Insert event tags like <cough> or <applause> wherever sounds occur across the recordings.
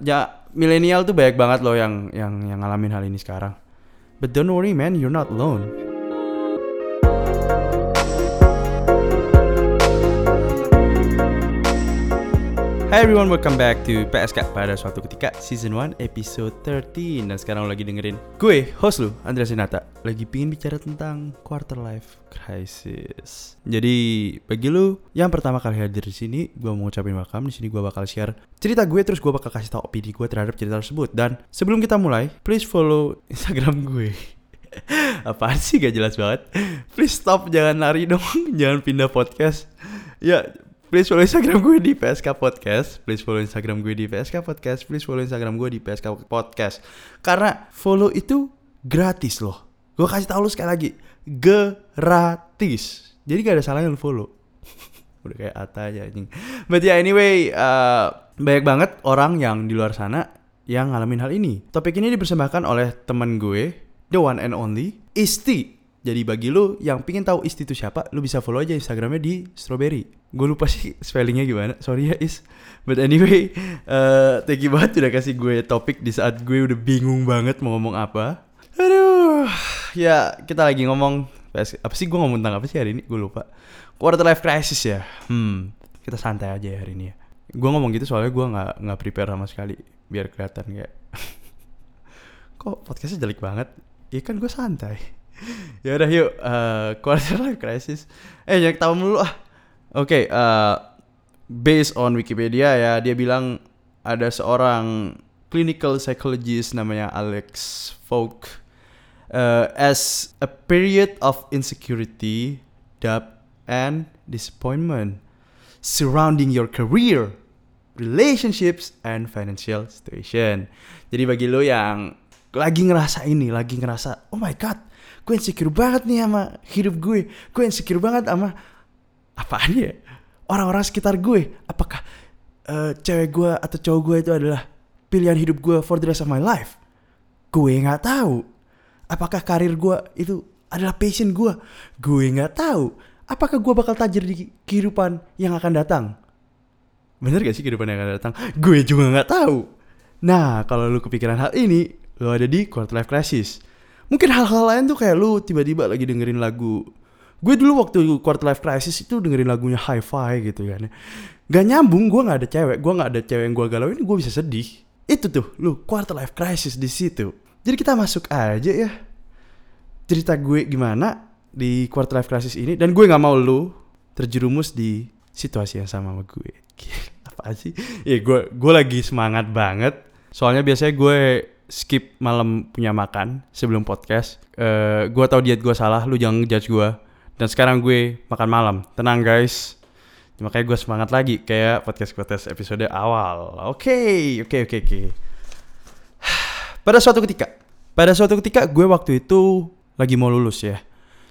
ya milenial tuh banyak banget loh yang yang yang ngalamin hal ini sekarang. But don't worry man, you're not alone. Hi everyone, welcome back to PSK pada suatu ketika season 1 episode 13 Dan sekarang lo lagi dengerin gue, host lu, Andrea Sinata Lagi pingin bicara tentang quarter life crisis. Jadi bagi lu yang pertama kali hadir di sini Gue mau ngucapin welcome, di sini gue bakal share cerita gue Terus gue bakal kasih tau opini gue terhadap cerita tersebut. Dan sebelum kita mulai, please follow Instagram gue. <laughs> Apaan sih? Gak jelas banget. Please stop, jangan lari dong. <laughs> Jangan pindah podcast. Ya Please follow Instagram gue di PSK Podcast. Please follow Instagram gue di PSK Podcast. Please follow Instagram gue di PSK Podcast. Karena follow itu gratis loh. Gue kasih tau lu sekali lagi. Gratis. Jadi gak ada salahnya lu follow. <laughs> Udah kayak Ata aja anjing. But yeah anyway, uh, banyak banget orang yang di luar sana yang ngalamin hal ini. Topik ini dipersembahkan oleh teman gue, the one and only, Isti. Jadi bagi lu yang pingin tahu Isti itu siapa, lu bisa follow aja Instagramnya di Strawberry. Gue lupa sih spellingnya gimana, sorry ya Is. But anyway, uh, <laughs> thank you banget udah kasih gue topik di saat gue udah bingung banget mau ngomong apa. Aduh, ya kita lagi ngomong apa sih gue ngomong tentang apa sih hari ini? Gue lupa. Quarter life crisis ya. Hmm, kita santai aja ya hari ini ya. Gue ngomong gitu soalnya gue nggak nggak prepare sama sekali biar kelihatan kayak <laughs> kok podcastnya jelek banget. Iya kan gue santai <laughs> ya udah yuk uh, quarter life crisis eh <laughs> yang tahu dulu ah. Oke okay, uh, based on Wikipedia ya dia bilang ada seorang clinical psychologist namanya Alex Folk uh, as a period of insecurity doubt and disappointment surrounding your career relationships and financial situation. Jadi bagi lo yang lagi ngerasa ini lagi ngerasa oh my god gue insecure banget nih sama hidup gue gue insecure banget sama apaan ya? Orang-orang sekitar gue apakah uh, cewek gue atau cowok gue itu adalah pilihan hidup gue for the rest of my life? Gue nggak tahu. Apakah karir gue itu adalah passion gue gue nggak tahu. Apakah gue bakal tajir di kehidupan yang akan datang? Bener gak sih kehidupan yang akan datang? Gue juga nggak tahu. Nah kalau lu kepikiran hal ini lu ada di quarter life crisis mungkin hal-hal lain tuh kayak lu tiba-tiba lagi dengerin lagu. Gue dulu waktu quarter life crisis itu dengerin lagunya hi-fi gitu kan. Gak nyambung gue nggak ada cewek gue nggak ada cewek yang gue galauin gue bisa sedih. Itu tuh lu quarter life crisis di situ. Jadi kita masuk aja ya. Cerita gue gimana di quarter life crisis ini dan gue nggak mau lu terjerumus di situasi yang sama sama gue. <laughs> Apa sih? Ya gue gue lagi semangat banget. Soalnya biasanya gue skip malam punya makan sebelum podcast. Uh, gue tau diet gue salah, lu jangan judge gue. Dan sekarang gue makan malam. Tenang guys. Makanya gue semangat lagi kayak podcast-podcast episode awal. Oke, oke, oke, oke. <sighs> Pada suatu ketika, pada suatu ketika gue waktu itu lagi mau lulus ya.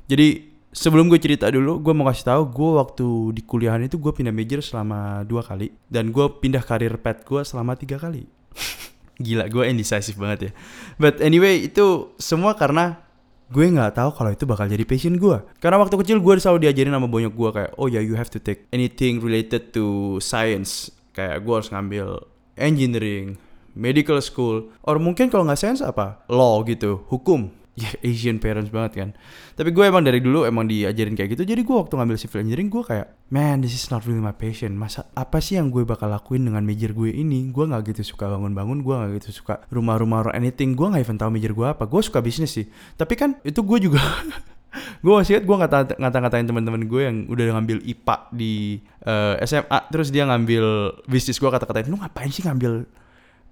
Jadi sebelum gue cerita dulu, gue mau kasih tahu gue waktu di kuliahan itu gue pindah major selama dua kali dan gue pindah karir pet gue selama tiga kali. <laughs> Gila, gue indecisive banget ya. But anyway, itu semua karena gue nggak tahu kalau itu bakal jadi passion gue. Karena waktu kecil gue selalu diajarin sama banyak gue kayak, oh ya yeah, you have to take anything related to science. Kayak gue harus ngambil engineering, medical school, or mungkin kalau nggak science apa, law gitu, hukum <laughs> ya Asian parents banget kan. Tapi gue emang dari dulu emang diajarin kayak gitu. Jadi gue waktu ngambil civil engineering gue kayak man this is not really my passion. Masa apa sih yang gue bakal lakuin dengan major gue ini? Gue nggak gitu suka bangun-bangun gue nggak gitu suka rumah-rumah or anything. Gue nggak even tahu major gue apa. Gue suka bisnis sih. Tapi kan itu gue juga <laughs> gue masih ingat gue ngata ngata-ngatain teman-teman gue yang udah ngambil IPA di uh, eh, SMA terus dia ngambil bisnis gue kata-katain lu ngapain sih ngambil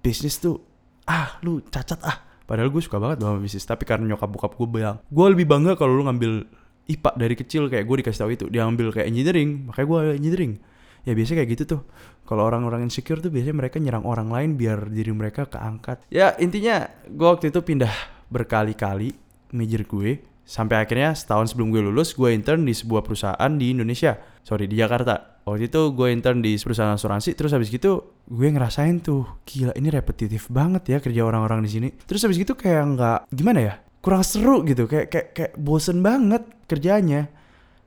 bisnis tuh? Ah lu cacat ah Padahal gue suka banget sama bisnis, tapi karena nyokap bokap gue bilang, gue lebih bangga kalau lu ngambil IPA dari kecil kayak gue dikasih tahu itu. Dia ngambil kayak engineering, makanya gue engineering. Ya biasanya kayak gitu tuh. Kalau orang-orang insecure tuh biasanya mereka nyerang orang lain biar diri mereka keangkat. Ya intinya gue waktu itu pindah berkali-kali major gue sampai akhirnya setahun sebelum gue lulus gue intern di sebuah perusahaan di Indonesia sorry di Jakarta. Waktu itu gue intern di perusahaan asuransi terus habis gitu gue ngerasain tuh gila ini repetitif banget ya kerja orang-orang di sini. Terus habis gitu kayak nggak gimana ya kurang seru gitu kayak kayak kayak bosen banget kerjanya.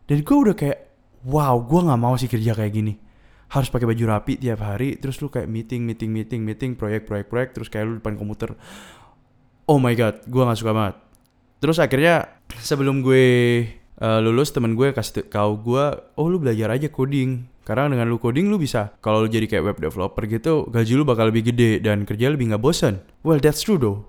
Dan gue udah kayak wow gue nggak mau sih kerja kayak gini. Harus pakai baju rapi tiap hari terus lu kayak meeting meeting meeting meeting proyek proyek proyek terus kayak lu depan komputer. Oh my god gue nggak suka banget. Terus akhirnya sebelum gue uh, lulus temen gue kasih tau gue oh lu belajar aja coding. Karena dengan lu coding lu bisa kalau lu jadi kayak web developer gitu gaji lu bakal lebih gede dan kerja lebih nggak bosan well that's true though.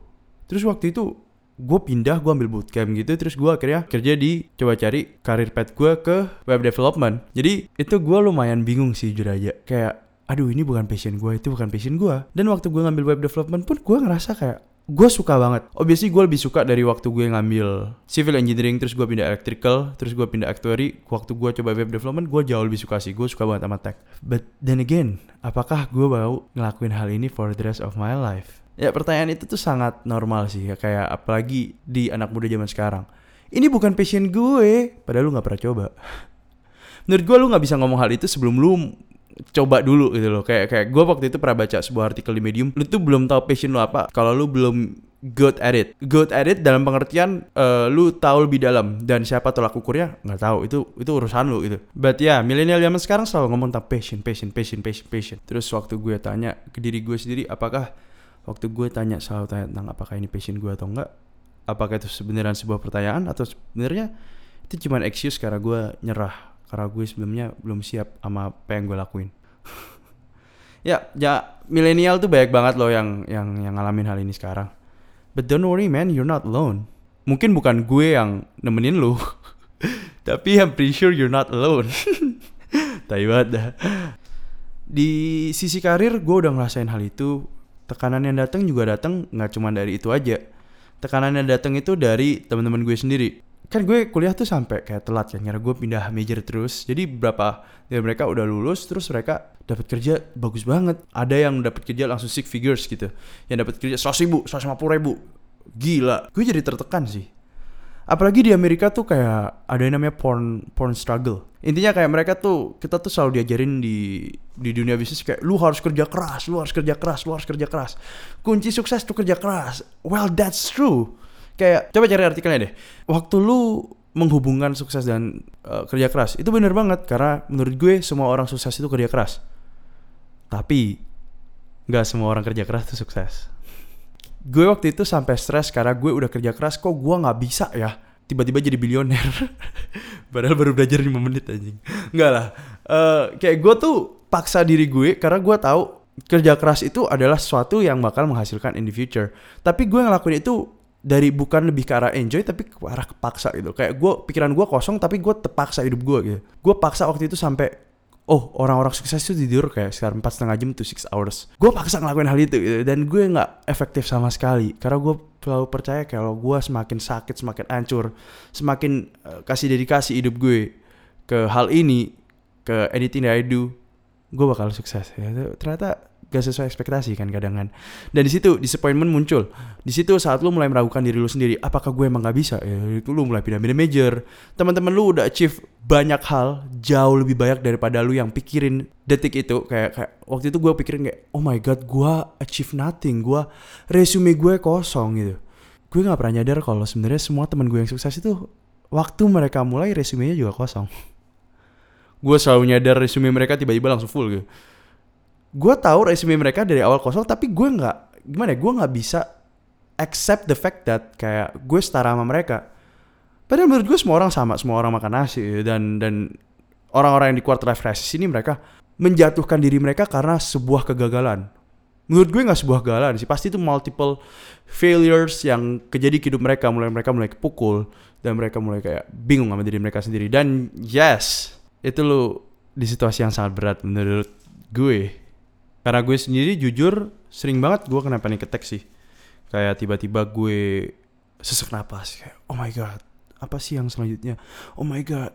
Terus waktu itu gue pindah gue ambil bootcamp gitu terus gue akhirnya kerja di coba cari karir path gue ke web development. Jadi itu gue lumayan bingung sih jujur aja. Kayak aduh ini bukan passion gue itu bukan passion gue dan waktu gue ngambil web development pun gue ngerasa kayak gue suka banget. Obviously gue lebih suka dari waktu gue ngambil civil engineering terus gue pindah electrical terus gue pindah actuary. Waktu gue coba web development gue jauh lebih suka sih. Gue suka banget sama tech. But then again, apakah gue mau ngelakuin hal ini for the rest of my life? Ya pertanyaan itu tuh sangat normal sih ya kayak apalagi di anak muda zaman sekarang. Ini bukan passion gue, padahal lu nggak pernah coba. <laughs> Menurut gue lu nggak bisa ngomong hal itu sebelum lu coba dulu gitu loh. Kayak kayak gue waktu itu pernah baca sebuah artikel di Medium. Lu tuh belum tahu passion lu apa kalau lu belum good at it. Good at it dalam pengertian uh, lu tahu lebih dalam dan siapa tolak ukurnya nggak tahu. Itu itu urusan lu gitu. But ya, yeah, milenial zaman sekarang selalu ngomong tentang passion, passion, passion, passion, passion. Terus waktu gue tanya ke diri gue sendiri apakah waktu gue tanya selalu tanya tentang apakah ini passion gue atau enggak apakah itu sebenarnya sebuah pertanyaan atau sebenarnya itu cuma excuse karena gue nyerah karena gue sebelumnya belum siap sama apa yang gue lakuin. <laughs> Ya ya milenial tuh banyak banget loh yang yang yang ngalamin hal ini sekarang. But don't worry man you're not alone. Mungkin bukan gue yang nemenin lu <laughs> tapi I'm pretty sure you're not alone. <laughs> Tapi dah. Di sisi karir gue udah ngerasain hal itu. Tekanan yang datang juga datang nggak cuma dari itu aja. Tekanan yang datang itu dari teman-teman gue sendiri kan gue kuliah tuh sampai kayak telat kan karena gue pindah major terus. Jadi beberapa dari mereka udah lulus terus mereka dapat kerja bagus banget. Ada yang dapat kerja langsung six figures gitu. Yang dapat kerja seratus ribu seratus lima puluh ribu. Gila gue jadi tertekan sih. Apalagi di Amerika tuh kayak ada yang namanya porn porn struggle. Intinya kayak mereka tuh kita tuh selalu diajarin di di dunia bisnis kayak lu harus kerja keras lu harus kerja keras lu harus kerja keras. Kunci sukses tuh kerja keras. Well that's true kayak coba cari artikelnya deh. Waktu lu menghubungkan sukses dan uh, kerja keras itu bener banget karena menurut gue semua orang sukses itu kerja keras. Tapi nggak semua orang kerja keras tuh sukses. Gue waktu itu sampai stres karena gue udah kerja keras kok gue nggak bisa ya? Tiba-tiba jadi bilioner. <laughs> Padahal baru belajar 5 menit anjing. Nggak lah. Uh, kayak gue tuh paksa diri gue karena gue tahu kerja keras itu adalah sesuatu yang bakal menghasilkan in the future. Tapi gue ngelakuin itu dari bukan lebih ke arah enjoy tapi ke arah kepaksa gitu. Kayak gue pikiran gue kosong tapi gue terpaksa hidup gue gitu. Gue paksa waktu itu sampai oh orang-orang sukses itu tidur kayak sekitar empat setengah jam tuh six hours. Gue paksa ngelakuin hal itu gitu. dan gue nggak efektif sama sekali. Karena gue selalu percaya kalau gue semakin sakit semakin hancur semakin uh, kasih dedikasi hidup gue ke hal ini ke anything that I do gue bakal sukses. Ya ternyata gak sesuai ekspektasi kan kadang kan. Dan di situ disappointment muncul. Di situ saat lu mulai meragukan diri lu sendiri apakah gue emang gak bisa? Ya itu lu mulai pindah-pindah major. Teman-teman lu udah achieve banyak hal jauh lebih banyak daripada lu yang pikirin detik itu. Kayak kayak waktu itu gue pikirin kayak oh my god gue achieve nothing. Gue resume gue kosong gitu. Gue nggak pernah nyadar kalau sebenarnya semua teman gue yang sukses itu waktu mereka mulai resumenya juga kosong. Gue selalu nyadar resume mereka tiba-tiba langsung full gitu gue tahu resume mereka dari awal kosong tapi gue nggak gimana ya gue nggak bisa accept the fact that kayak gue setara sama mereka. Padahal menurut gue semua orang sama semua orang makan nasi dan dan orang-orang yang di quarter life crisis ini mereka menjatuhkan diri mereka karena sebuah kegagalan. Menurut gue nggak sebuah kegagalan sih pasti itu multiple failures yang kejadi hidup mereka mulai mereka mulai kepukul dan mereka mulai kayak bingung sama diri mereka sendiri. Dan yes itu lo di situasi yang sangat berat menurut gue karena gue sendiri jujur sering banget gue kena panic attack sih. Kayak tiba-tiba gue sesak napas kayak oh my god apa sih yang selanjutnya? Oh my god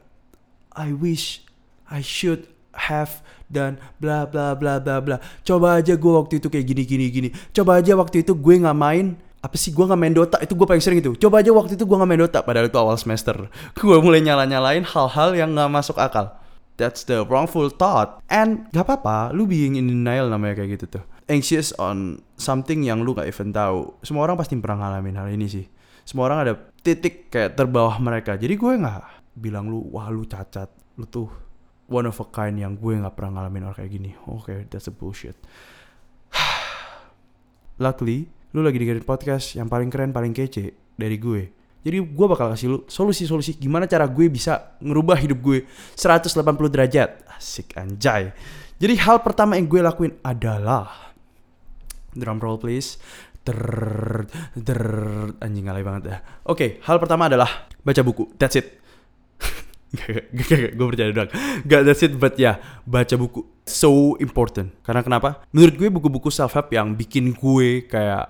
I wish I should have dan bla bla bla bla bla. Coba aja gue waktu itu kayak gini gini gini. Coba aja waktu itu gue nggak main apa sih gue nggak main Dota itu gue paling sering itu. Coba aja waktu itu gue nggak main Dota padahal itu awal semester. Gue mulai nyala nyalain hal-hal yang nggak masuk akal That's the wrongful thought. And gak apa-apa, lu being in denial namanya kayak gitu tuh. Anxious on something yang lu gak even tahu. Semua orang pasti pernah ngalamin hal ini sih. Semua orang ada titik kayak terbawah mereka. Jadi gue gak bilang lu, wah lu cacat, lu tuh one of a kind yang gue nggak pernah ngalamin orang kayak gini. Oke, okay, that's a bullshit. <sighs> Luckily, lu lagi dengerin podcast yang paling keren, paling kece dari gue. Jadi gue bakal kasih lu solusi-solusi gimana cara gue bisa ngerubah hidup gue 180 derajat. Asik anjay. Jadi hal pertama yang gue lakuin adalah drum roll please. Ter, ter, anjing ngalai banget ya. Oke, okay, hal pertama adalah baca buku. That's it. <laughs> gak, gak, gak, gue percaya doang. Gak that's it, but ya yeah, baca buku so important. Karena kenapa? Menurut gue buku-buku self help yang bikin gue kayak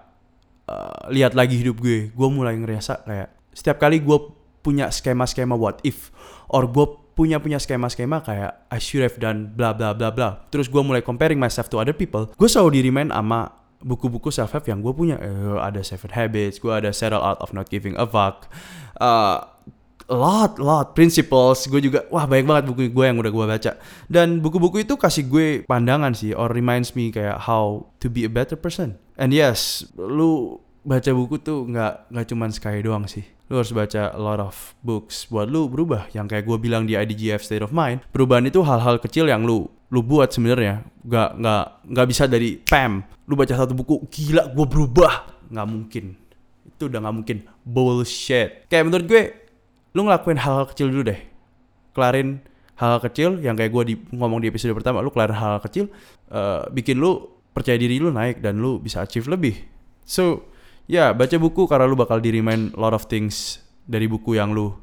uh, lihat lagi hidup gue. Gue mulai ngerasa kayak setiap kali gue punya skema-skema what if, or gue punya punya skema-skema kayak I should have done bla bla bla bla. Terus gue mulai comparing myself to other people. Gue selalu di remind sama buku-buku self help yang gue punya. Uh, ada Seven Habits, gue ada Settle Out of Not Giving a Fuck, uh, lot lot principles. Gue juga wah banyak banget buku gue yang udah gue baca. Dan buku-buku itu kasih gue pandangan sih or reminds me kayak how to be a better person. And yes lu baca buku tuh nggak nggak cuman sekali doang sih lu harus baca a lot of books. Buat lu berubah yang kayak gue bilang di IDGF State of Mind perubahan itu hal-hal kecil yang lu lu buat sebenarnya. Nggak nggak nggak bisa dari pam. Lu baca satu buku gila gue berubah. Nggak mungkin. Itu udah nggak mungkin. Bullshit. Kayak menurut gue lu ngelakuin hal-hal kecil dulu deh. Kelarin hal-hal kecil yang kayak gue di, ngomong di episode pertama lu kelarin hal-hal kecil uh, bikin lu percaya diri lu naik dan lu bisa achieve lebih. So ya baca buku karena lu bakal di remind lot of things dari buku yang lu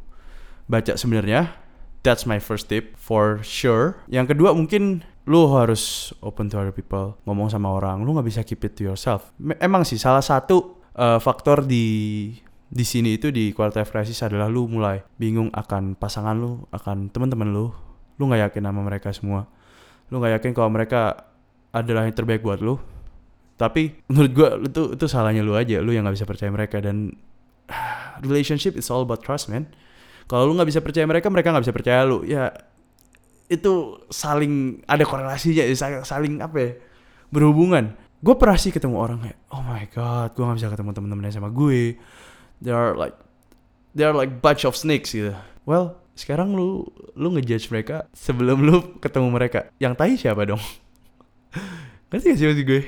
baca sebenarnya. That's my first tip for sure. Yang kedua mungkin lu harus open to other people ngomong sama orang. Lu nggak bisa keep it to yourself. Emang sih salah satu uh, faktor di di sini itu di quarter life crisis adalah lu mulai bingung akan pasangan lu akan teman-teman lu. Lu nggak yakin sama mereka semua. Lu nggak yakin kalau mereka adalah yang terbaik buat lu tapi menurut gue itu itu salahnya lu aja lu yang nggak bisa percaya mereka. Dan <sighs> relationship is all about trust man. Kalau lu nggak bisa percaya mereka mereka nggak bisa percaya lu. Ya itu saling ada korelasinya saling, apa ya berhubungan. Gue pernah sih ketemu orang kayak oh my god gue nggak bisa ketemu temen-temennya sama gue. They are like they are like bunch of snakes gitu. Well sekarang lu lu ngejudge mereka sebelum lu ketemu mereka. Yang tahi siapa dong? <laughs> Ngerti gak sih maksud gue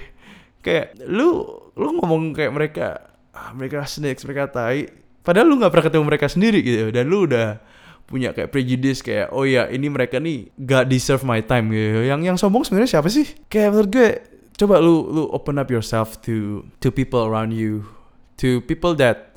kayak lu lu ngomong kayak mereka ah, mereka snakes mereka tai. Padahal lu nggak pernah ketemu mereka sendiri gitu. Dan lu udah punya kayak prejudice kayak oh ya ini mereka nih gak deserve my time gitu. Yang yang sombong sebenarnya siapa sih? Kayak menurut gue coba lu lu open up yourself to to people around you to people that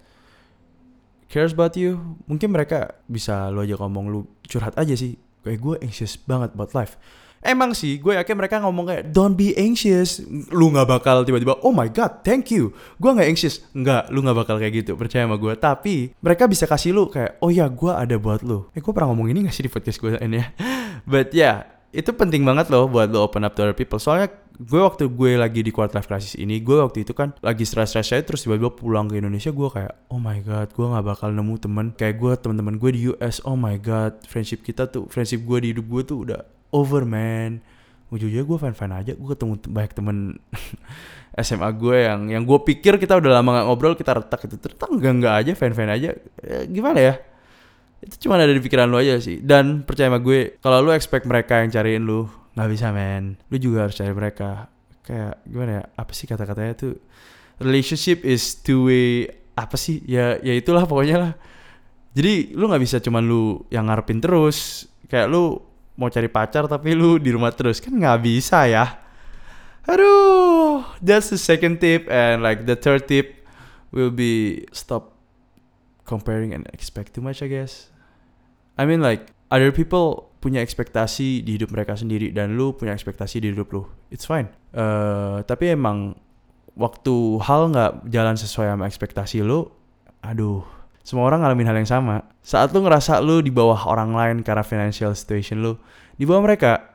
cares about you. Mungkin mereka bisa lu aja ngomong lu curhat aja sih. Kayak gue anxious banget about life Emang sih, gue yakin mereka ngomong kayak don't be anxious. Lu nggak bakal tiba-tiba, oh my god, thank you. Gue nggak anxious. Nggak, lu nggak bakal kayak gitu. Percaya sama gue. Tapi mereka bisa kasih lu kayak, oh ya, gue ada buat lu. Eh, gue pernah ngomong ini gak sih di podcast gue ini ya? <laughs> But ya, yeah, itu penting banget loh buat lo open up to other people. Soalnya gue waktu gue lagi di quarter life crisis ini, gue waktu itu kan lagi stress-stress saya terus tiba-tiba pulang ke Indonesia, gue kayak, oh my god, gue nggak bakal nemu temen kayak gue teman-teman gue di US. Oh my god, friendship kita tuh, friendship gue di hidup gue tuh udah over man. Ujungnya gue fan fan aja. Gue ketemu banyak temen <laughs> SMA gue yang yang gue pikir kita udah lama gak ngobrol kita retak itu. Ternyata enggak enggak aja fan fan aja. Eh, gimana ya? Itu cuma ada di pikiran lo aja sih. Dan percaya sama gue kalau lo expect mereka yang cariin lo nggak bisa men lo juga harus cari mereka. Kayak gimana ya? Apa sih kata-katanya tuh? Relationship is two way apa sih? Ya ya itulah pokoknya lah. Jadi lu nggak bisa cuman lu yang ngarepin terus. Kayak lu mau cari pacar tapi lu di rumah terus kan nggak bisa ya. Aduh that's the second tip and like the third tip will be stop comparing and expect too much I guess. I mean like other people punya ekspektasi di hidup mereka sendiri dan lu punya ekspektasi di hidup lu. It's fine. Uh, tapi emang waktu hal nggak jalan sesuai sama ekspektasi lu aduh semua orang ngalamin hal yang sama. Saat lu ngerasa lu di bawah orang lain karena financial situation lu, di bawah mereka,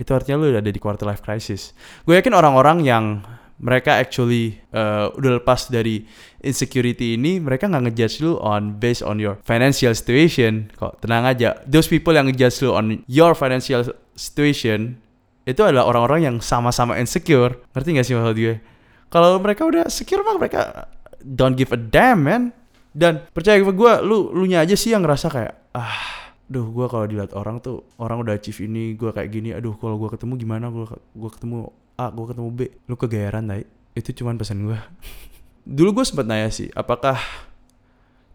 itu artinya lu udah ada di quarter life crisis. Gue yakin orang-orang yang mereka actually uh, udah lepas dari insecurity ini, mereka nggak ngejudge lu on based on your financial situation. Kok tenang aja, those people yang ngejudge lu on your financial situation itu adalah orang-orang yang sama-sama insecure. Ngerti gak sih maksud gue? Kalau mereka udah secure mah mereka don't give a damn man dan percaya gue, lu lu nya aja sih yang ngerasa kayak ah duh gue kalau dilihat orang tuh orang udah achieve ini gue kayak gini aduh kalau gue ketemu gimana gue gue ketemu A gue ketemu B. Lu kegayaran tai. Itu cuman pesan gue <laughs> dulu gue sempat nanya sih apakah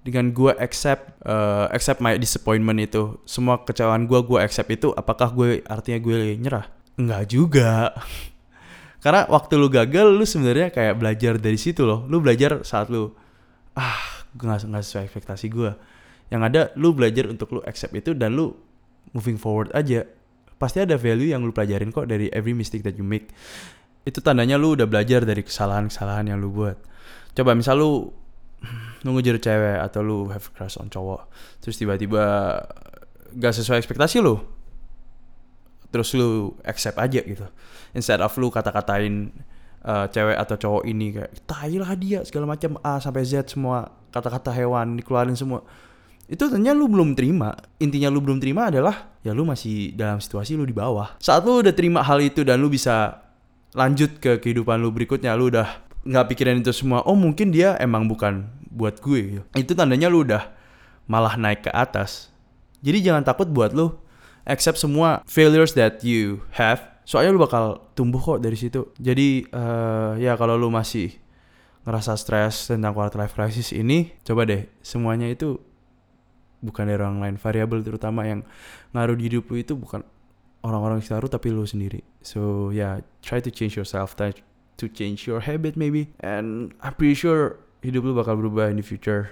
dengan gue accept uh, accept my disappointment itu semua kecewaan gue gue accept itu apakah gue artinya gue nyerah? Enggak juga. <laughs> Karena waktu lu gagal lu sebenarnya kayak belajar dari situ loh. Lu belajar saat lu ah gue nggak nggak sesuai ekspektasi gue yang ada lu belajar untuk lu accept itu dan lu moving forward aja. Pasti ada value yang lu pelajarin kok dari every mistake that you make. Itu tandanya lu udah belajar dari kesalahan-kesalahan yang lu buat. Coba misal lu nunggu jadi cewek atau lu have crush on cowok terus tiba-tiba gak sesuai ekspektasi lu terus lu accept aja gitu. Instead of lu kata-katain uh, cewek atau cowok ini kayak tai lah dia segala macam A sampai Z semua kata-kata hewan dikeluarin semua. Itu ternyata lu belum terima. Intinya lu belum terima adalah ya lu masih dalam situasi lu di bawah. Saat lu udah terima hal itu dan lu bisa lanjut ke kehidupan lu berikutnya lu udah nggak pikirin itu semua oh mungkin dia emang bukan buat gue itu tandanya lu udah malah naik ke atas. Jadi jangan takut buat lu accept semua failures that you have. Soalnya lu bakal tumbuh kok dari situ. Jadi uh, ya kalau lu masih ngerasa stres tentang quarter life crisis ini coba deh semuanya itu bukan dari orang lain. Variabel terutama yang ngaruh di hidup lu itu bukan orang-orang sekitar lu tapi lu sendiri. So yeah try to change yourself try to change your habit maybe. And I'm pretty sure hidup lu bakal berubah in the future.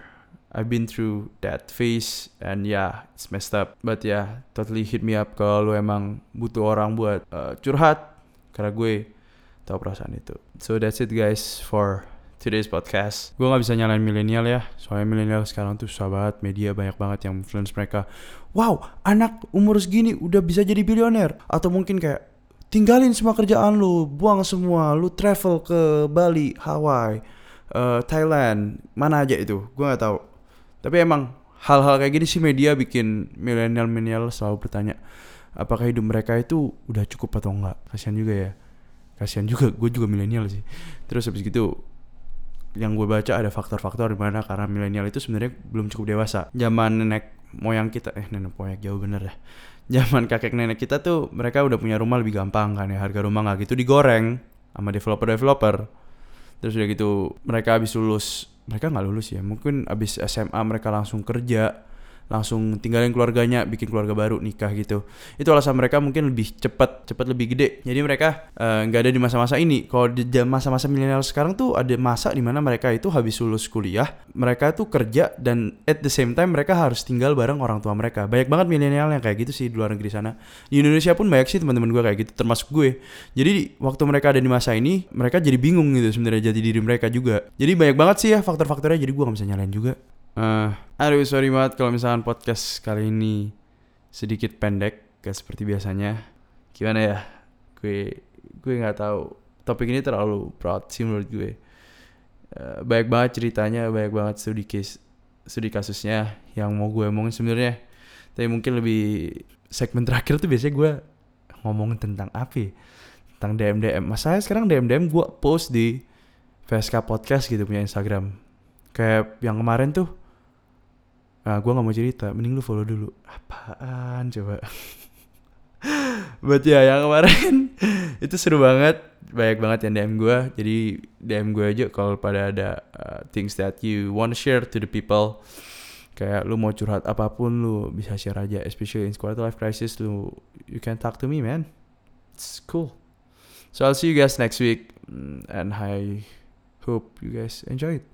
I've been through that phase and yeah it's messed up. But yeah totally hit me up kalau lu emang butuh orang buat uh, curhat. Karena gue tahu perasaan itu. So that's it guys for today's podcast. Gue gak bisa nyalain milenial ya, soalnya milenial sekarang tuh susah banget, media banyak banget yang influence mereka. Wow, anak umur segini udah bisa jadi bilioner. Atau mungkin kayak, tinggalin semua kerjaan lu, buang semua, lu travel ke Bali, Hawaii, uh, Thailand, mana aja itu, gue gak tahu. Tapi emang hal-hal kayak gini sih media bikin milenial-milenial selalu bertanya, apakah hidup mereka itu udah cukup atau enggak? Kasihan juga ya. Kasihan juga, gue juga milenial sih. Terus habis gitu yang gue baca ada faktor-faktor di mana karena milenial itu sebenarnya belum cukup dewasa. Zaman nenek moyang kita eh nenek moyang jauh bener ya. Zaman kakek nenek kita tuh mereka udah punya rumah lebih gampang kan ya harga rumah nggak gitu digoreng sama developer-developer. Terus udah gitu mereka habis lulus mereka nggak lulus ya mungkin habis SMA mereka langsung kerja langsung tinggalin keluarganya bikin keluarga baru nikah gitu. Itu alasan mereka mungkin lebih cepat cepat lebih gede. Jadi mereka eh, nggak uh, ada di masa-masa ini. Kalau di masa-masa milenial sekarang tuh ada masa di mana mereka itu habis lulus kuliah mereka tuh kerja dan at the same time mereka harus tinggal bareng orang tua mereka. Banyak banget milenial yang kayak gitu sih di luar negeri sana. Di Indonesia pun banyak sih teman-teman gue kayak gitu termasuk gue. Jadi waktu mereka ada di masa ini mereka jadi bingung gitu sebenarnya jadi diri mereka juga. Jadi banyak banget sih ya faktor-faktornya jadi gue gak bisa nyalain juga Uh, aduh sorry banget kalau misalkan podcast kali ini sedikit pendek gak seperti biasanya. Gimana ya? Gue gue nggak tahu. Topik ini terlalu proud sih menurut gue. Uh, banyak banget ceritanya, banyak banget studi case, studi kasusnya yang mau gue omongin sebenarnya. Tapi mungkin lebih segmen terakhir tuh biasanya gue ngomongin tentang apa ya? Tentang DM DM. Masalahnya sekarang DM DM gue post di VSK Podcast gitu punya Instagram. Kayak yang kemarin tuh Nah, gue gak mau cerita, mending lu follow dulu. Apaan coba? Buat ya yang kemarin <laughs> itu seru banget, banyak banget yang DM gue. Jadi DM gue aja kalau pada ada uh, things that you want share to the people. Kayak lu mau curhat apa pun lu bisa share aja, especially in quarter life crisis lu you can talk to me man. It's cool. So I'll see you guys next week mm, and I hope you guys enjoy it.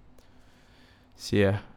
See ya.